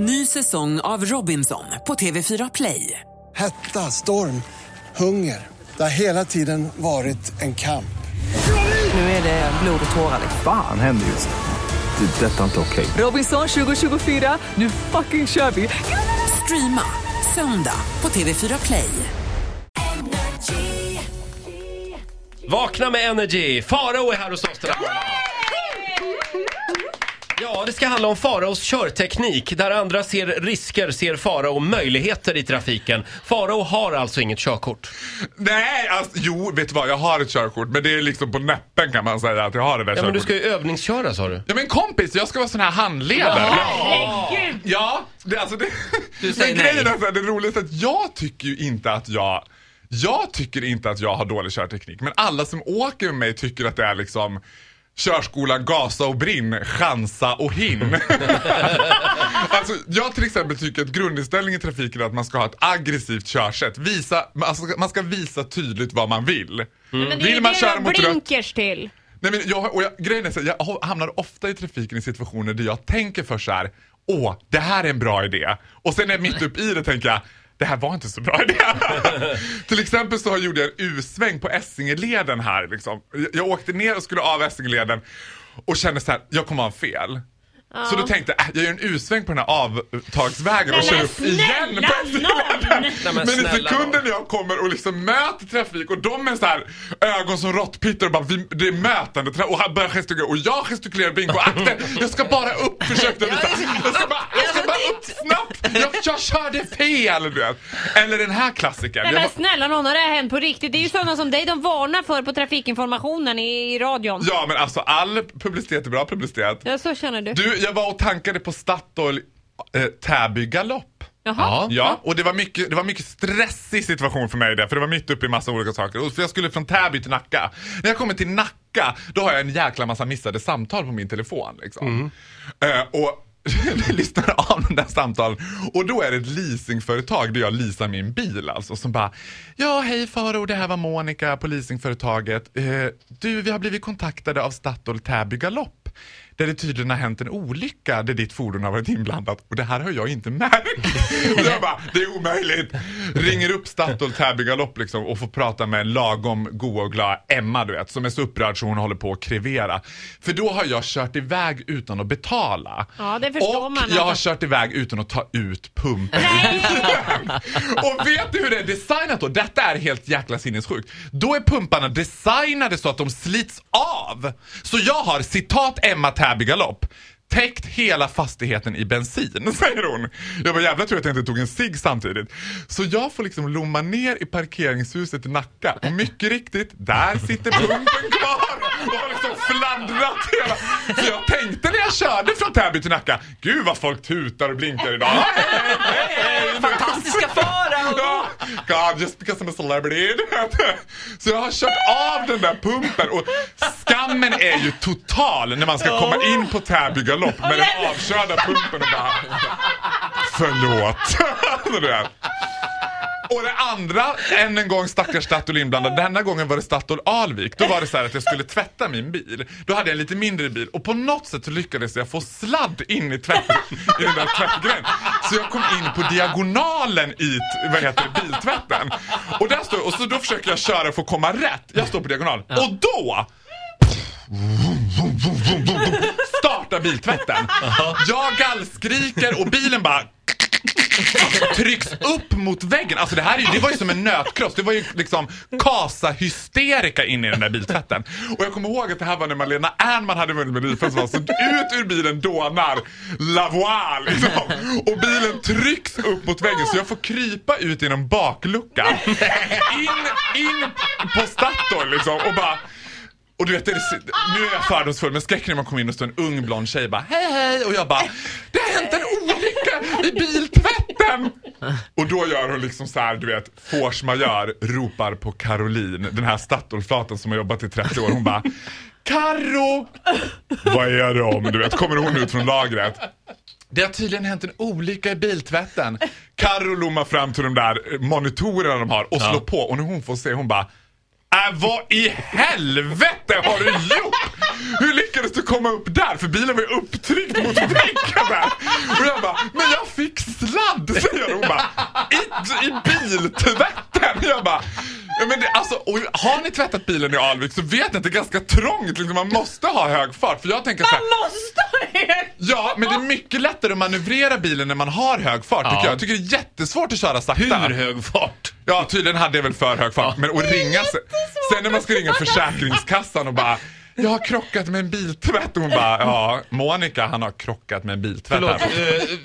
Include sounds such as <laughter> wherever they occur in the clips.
Ny säsong av Robinson på TV4 Play. Hetta, storm, hunger. Det har hela tiden varit en kamp. Nu är det blod och tårar. Fan händer just nu. Det. är Detta är inte okej. Robinson 2024, nu fucking kör vi! Streama söndag på TV4 Play. Vakna med Energy! Farao är här hos oss den här morgonen. Ja, det ska handla om Faraos körteknik. Där andra ser risker ser Farao möjligheter i trafiken. Farao har alltså inget körkort. Nej, alltså, jo, vet du vad? Jag har ett körkort, men det är liksom på näppen kan man säga att jag har det där Ja, men du körkortet. ska ju övningsköra sa du. Ja men kompis, jag ska vara sån här handledare. Ja, det, alltså det... Du säger men grejen nej. är så här, det roligaste är att jag tycker ju inte att jag... Jag tycker inte att jag har dålig körteknik, men alla som åker med mig tycker att det är liksom körskola, gasa och brinn, chansa och hin. <laughs> alltså, jag till exempel tycker att grundinställning i trafiken är att man ska ha ett aggressivt körsätt. Visa, alltså, man ska visa tydligt vad man vill. Men det Vill man det köra mot har rött blinkers till. Nej, men jag, och jag, grejen är så, här, jag hamnar ofta i trafiken i situationer där jag tänker för så här: åh, det här är en bra idé. Och sen är jag mitt upp i det tänker jag, det här var inte så bra idé. <laughs> Till exempel så gjorde jag en U-sväng på Essingeleden här. Liksom. Jag, jag åkte ner och skulle av Essingeleden och kände så här, jag kommer ha fel. Så då tänkte jag, äh, jag gör en U-sväng på den här avtagsvägen och kör men upp igen på Essingeleden. men Men i sekunden när jag kommer och liksom möter trafik och de med så här ögon som råttpittar och bara vi, det är mötande tra- och han börjar gestikulera och jag gestikulerar bingo akta jag ska bara upp försökte jag visa. Jag ska bara, jag ska upp snabbt. Jag, jag körde fel du vet. Eller den här klassikern. Nej men snälla någon har det här hänt på riktigt? Det är ju sådana som dig de varnar för på trafikinformationen i, i radion. Ja men alltså all publicitet är bra publicitet. Ja, så känner du. Du, jag var och tankade på Statoil eh, Täby galopp. Jaha. Ja, och det var, mycket, det var mycket stressig situation för mig där, för det var mitt uppe i massa olika saker. Och för jag skulle från Täby till Nacka. När jag kommer till Nacka, då har jag en jäkla massa missade samtal på min telefon. Liksom. Eh, och <laughs> lyssnar av de där samtalen och då är det ett leasingföretag där jag leasar min bil alltså som bara Ja hej Faro, det här var Monica på leasingföretaget. Eh, du, vi har blivit kontaktade av Statoil Täby galopp där det tydligen har hänt en olycka där ditt fordon har varit inblandat och det här har jag inte märkt. Och jag bara, det är omöjligt. Ringer upp Statoil Täby galopp liksom och får prata med en lagom god och glad Emma du vet som är så upprörd så hon håller på att krevera. För då har jag kört iväg utan att betala. Ja, det förstår och man jag har kört iväg utan att ta ut pumpen. <laughs> Och vet du hur det är designat då? Detta är helt jäkla sinnessjukt. Då är pumparna designade så att de slits av. Så jag har, citat Emma Täby galopp täckt hela fastigheten i bensin, <laughs> säger hon. Jag var jävla tur att jag inte tog en cigg samtidigt. Så jag får liksom lomma ner i parkeringshuset i Nacka och mycket riktigt, där sitter pumpen kvar och har liksom fladdrat hela. Så jag tänkte när jag körde från Täby till Nacka, gud vad folk tutar och blinkar idag. Hej, hej, hej. <laughs> Fantastiska Farao! God, just because I'm a celebrity. <laughs> Så jag har kört av den där pumpen och skammen är ju total när man ska komma in på Täby galopp med den avkörda pumpen och bara Förlåt. <laughs> Och det andra, än en gång stackars Statoil inblandad. Denna gången var det Statoil Alvik. Då var det så här att jag skulle tvätta min bil. Då hade jag en lite mindre bil och på något sätt lyckades jag få sladd in i, tvätt, i den där tvättgrejen. Så jag kom in på diagonalen i vad heter det, biltvätten. Och, där står, och så då försöker jag köra för att komma rätt. Jag står på diagonal. Och då startar biltvätten. Jag gallskriker och bilen bara trycks upp mot väggen. Alltså det här är ju, det var ju som en nötkross. Det var ju liksom kasa-hysterika inne i den där biltvätten. Och jag kommer ihåg att det här var när Malena Ernman hade vunnit Melodifestivalen. Så ut ur bilen dånar Lavoie liksom. Och bilen trycks upp mot väggen så jag får krypa ut genom bakluckan. In, in på Statoil liksom och bara och du vet, det nu är jag fördomsfull men skräcken när man kommer in och står en ung blond tjej bara hej hej och jag bara det har hänt en olycka <laughs> i biltvätten! Och då gör hon liksom så här, du vet, force majeure, ropar på Caroline, den här Statoilflatan som har jobbat i 30 år. Hon bara Carro! Vad är det om? Du vet, kommer hon ut från lagret. Det har tydligen hänt en olycka i biltvätten. Carro lommar fram till de där monitorerna de har och slår på och när hon får se hon bara Äh, vad i helvete har du gjort? Hur lyckades du komma upp där? För bilen var ju upptryckt mot väggen där. Biltvätten. Jag bara, ja, men det, alltså, och har ni tvättat bilen i Alvik så vet ni att det är ganska trångt. Liksom, man måste ha hög fart. För jag tänker så här, Måste det? Ja, men det är mycket lättare att manövrera bilen när man har hög fart tycker Ja. jag. Jag tycker det är jättesvårt att köra sakta. Hur hög fart? Ja, tydligen hade jag väl för hög fart. Men att ringa sen, sen när man ska ringa <laughs> Försäkringskassan och bara jag har krockat med en biltvätt och hon bara ja, Monica han har krockat med en biltvätt Förlåt, här.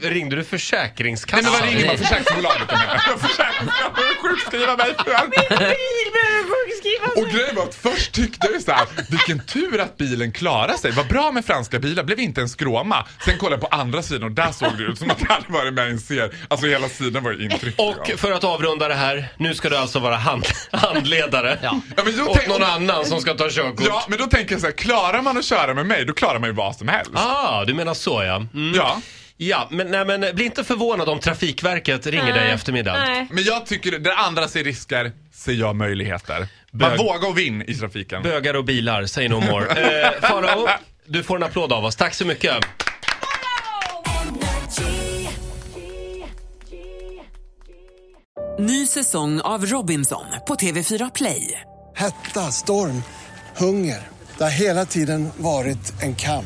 eh, ringde du Försäkringskassan? Nej men vad ringer man försäkringsbolaget med? <laughs> Försäkringskassan vill sjukskriva mig för Bil behöver sjukskrivas. Och grejen var att först tyckte jag ju såhär, vilken tur att bilen klarar sig. Vad bra med franska bilar, blev inte en skråma. Sen kollade jag på andra sidan och där såg det ut som att jag hade varit med i en serie. Alltså hela sidan var ju intryckt. Och för att avrunda det här, nu ska du alltså vara hand, handledare Ja, men då åt tänk- någon annan som ska ta körkort. Ja, men då tänker jag så här, klarar man att köra med mig, då klarar man ju vad som helst. Ah, du menar så ja. Mm. Ja. Ja, men, nej, men bli inte förvånad om Trafikverket ringer dig i eftermiddag. Nej. Men jag tycker, där andra ser risker, ser jag möjligheter. Man Bög. vågar och vinn i trafiken. Bögar och bilar, say no more. <laughs> Eh, Farao, du får en applåd av oss. Tack så mycket. Ny säsong av Robinson på TV4 Play. Hetta, storm, hunger. Det har hela tiden varit en kamp.